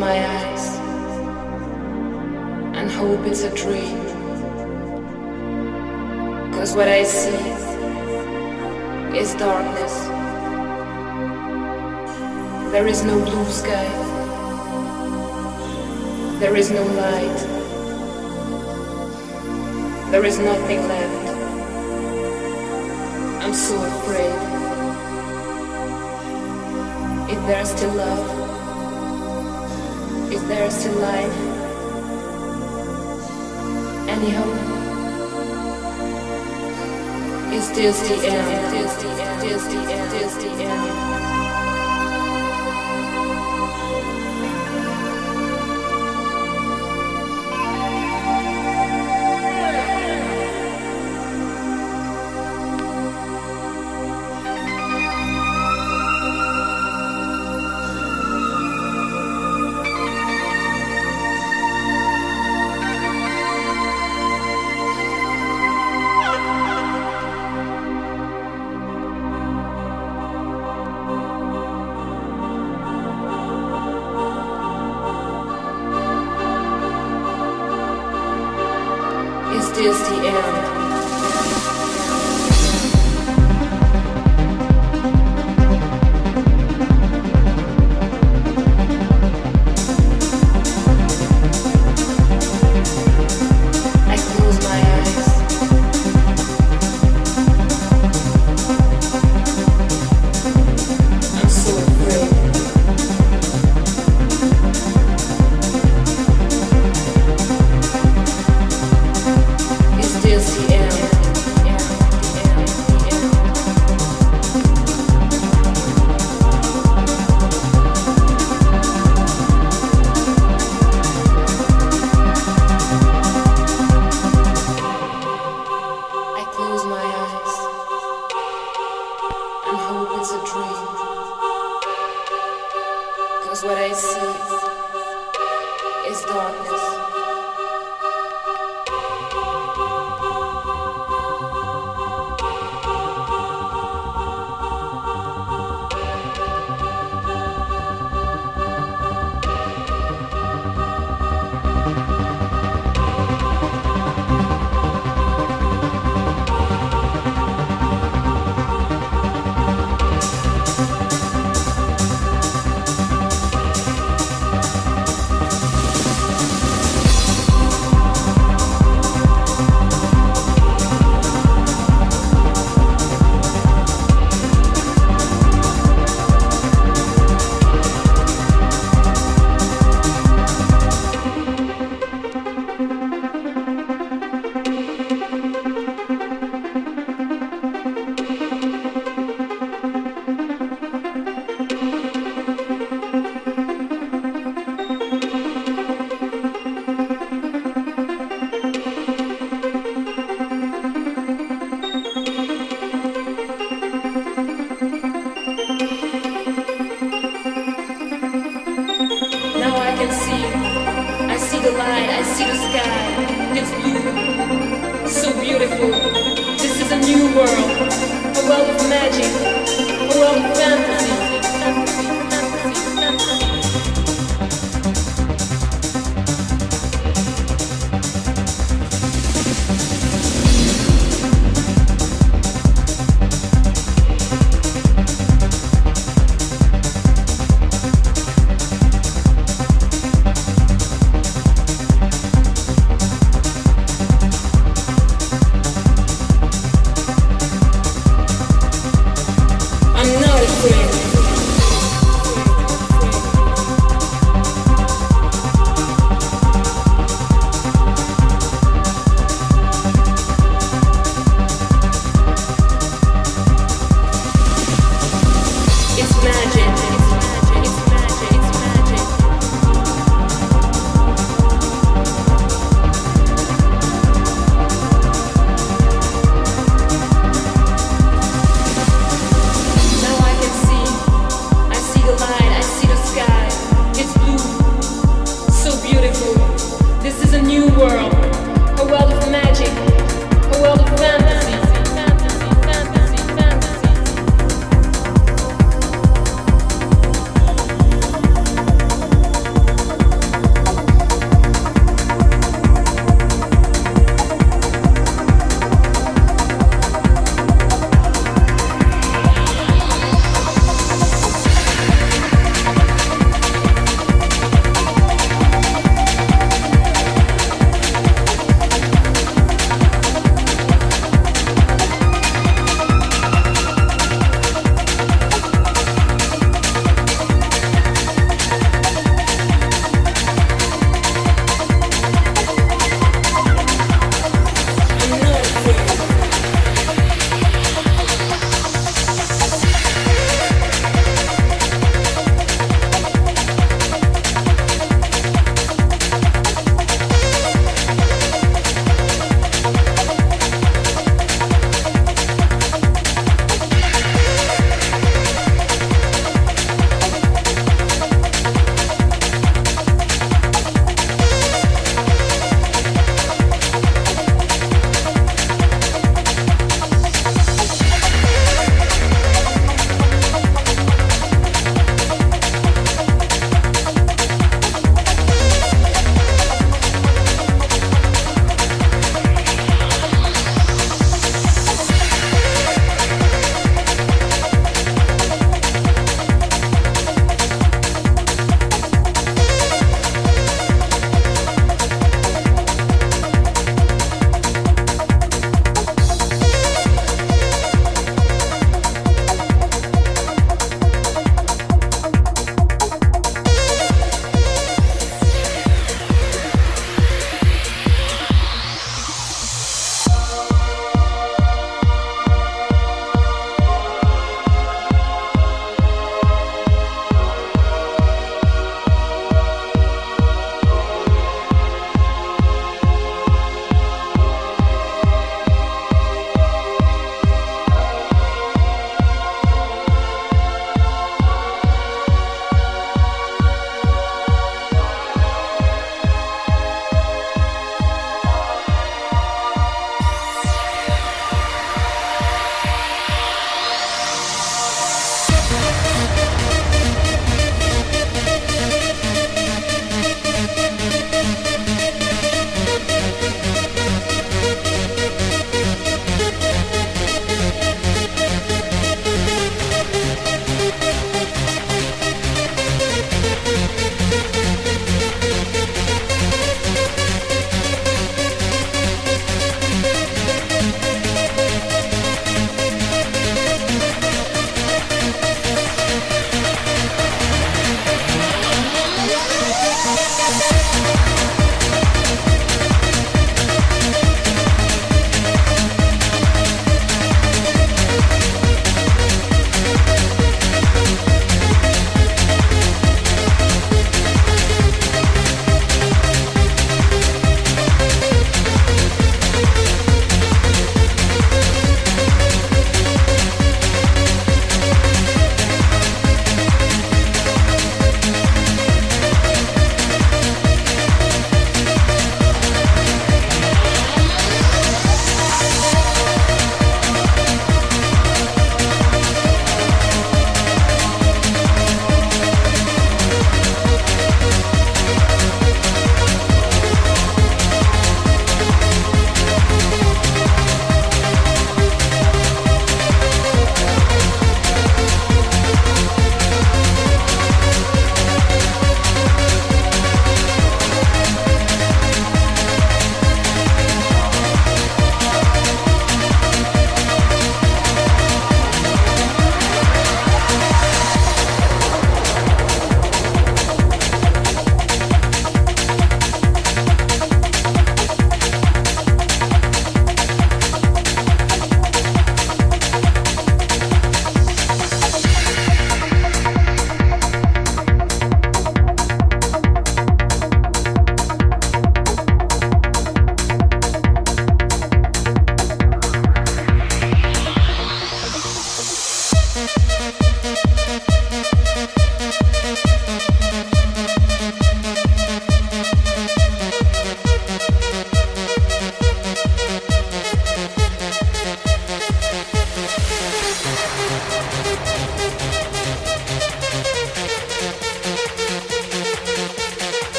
my eyes and hope it's a dream. Cause what I see is darkness. There is no blue sky. There is no light. There is nothing left. I'm so afraid. If there's still love, is there still life? Any hope? Is this the end? Is the end? Is the end? Is the end?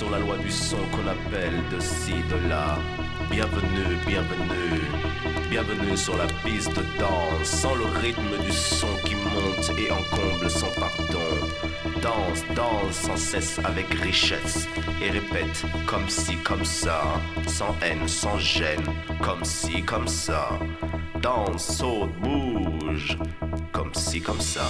sur la loi du son qu'on appelle de ci, de là. Bienvenue, bienvenue, bienvenue sur la piste de danse, sans le rythme du son qui monte et encomble son pardon. Danse, danse sans cesse avec richesse et répète comme si, comme ça, sans haine, sans gêne, comme si, comme ça. Danse, saute, bouge, comme si, comme ça.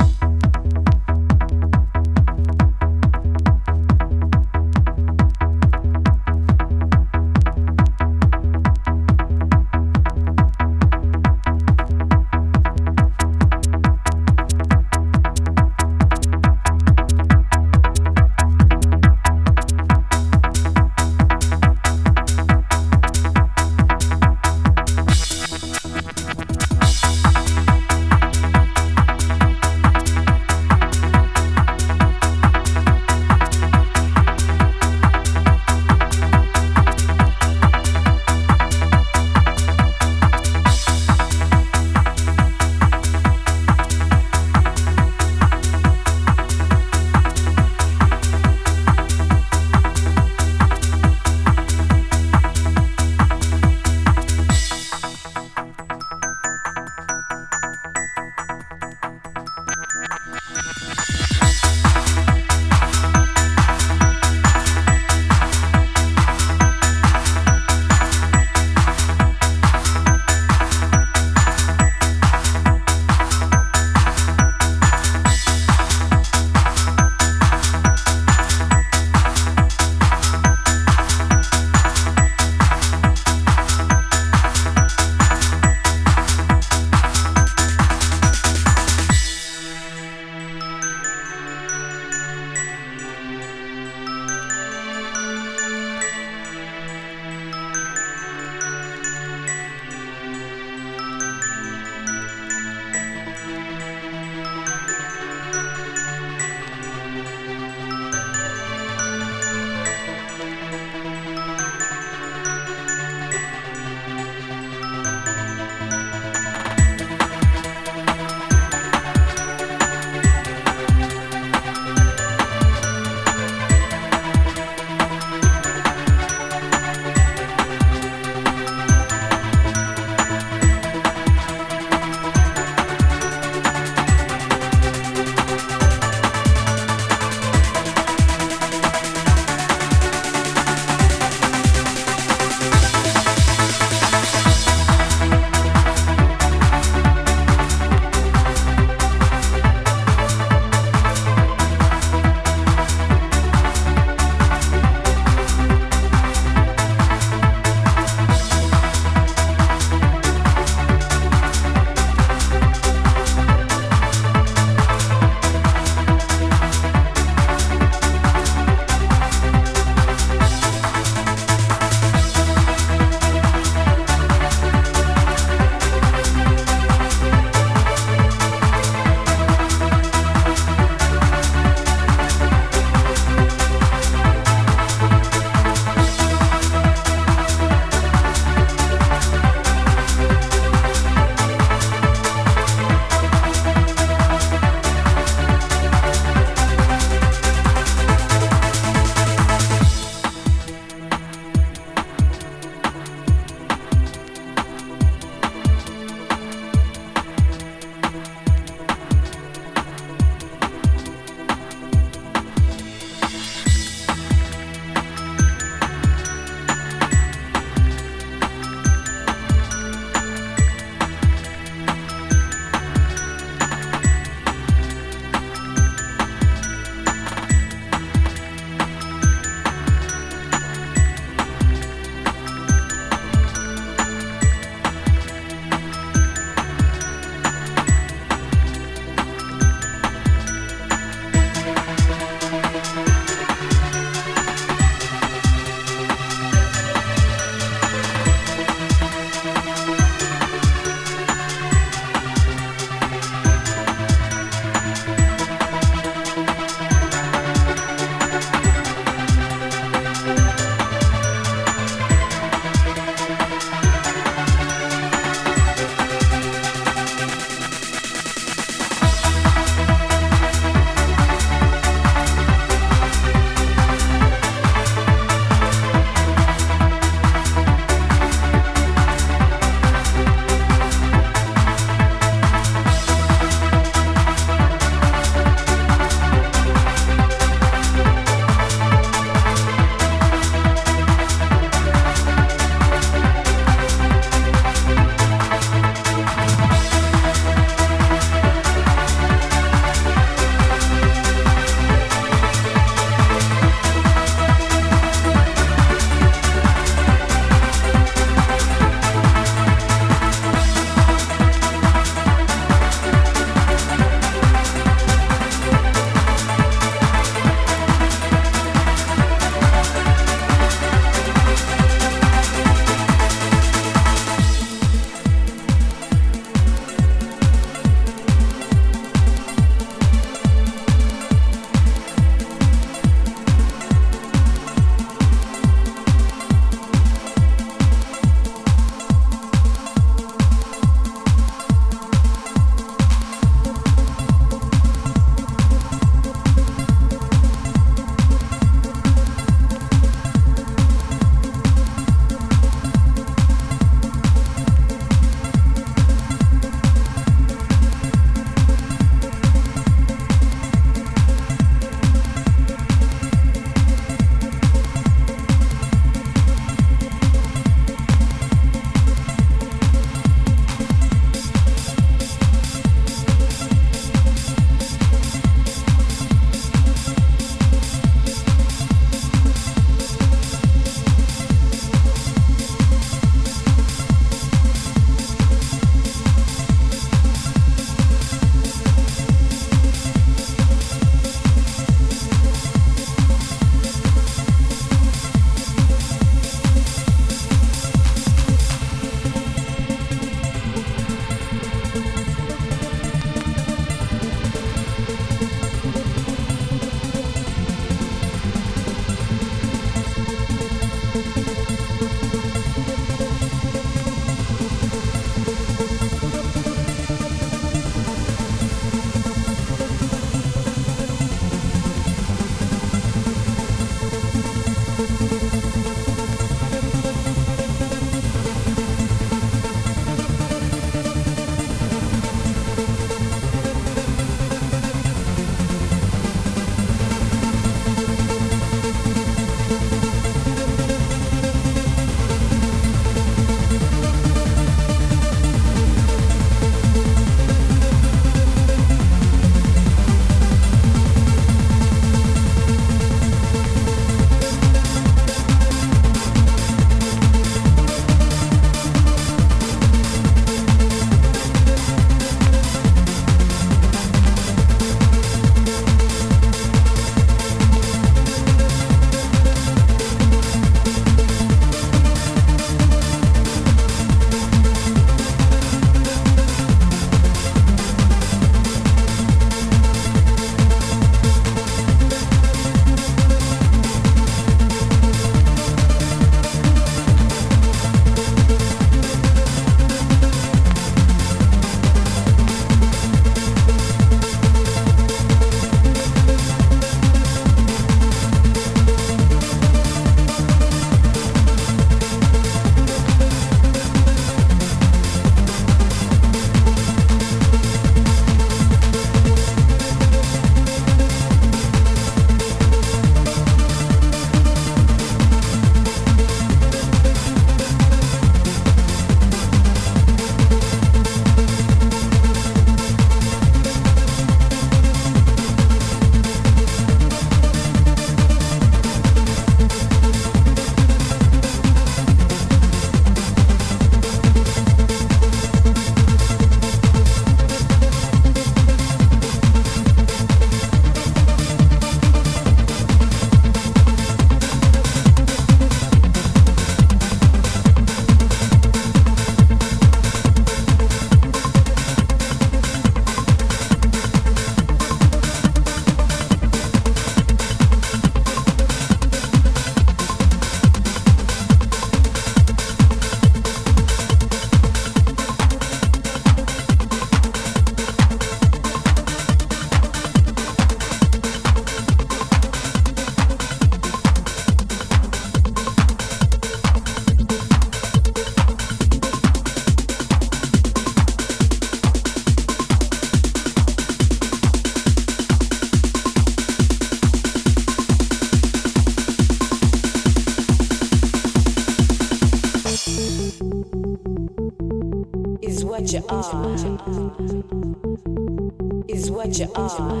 Are.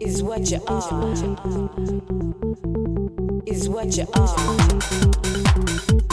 Is what you are. Is what you are.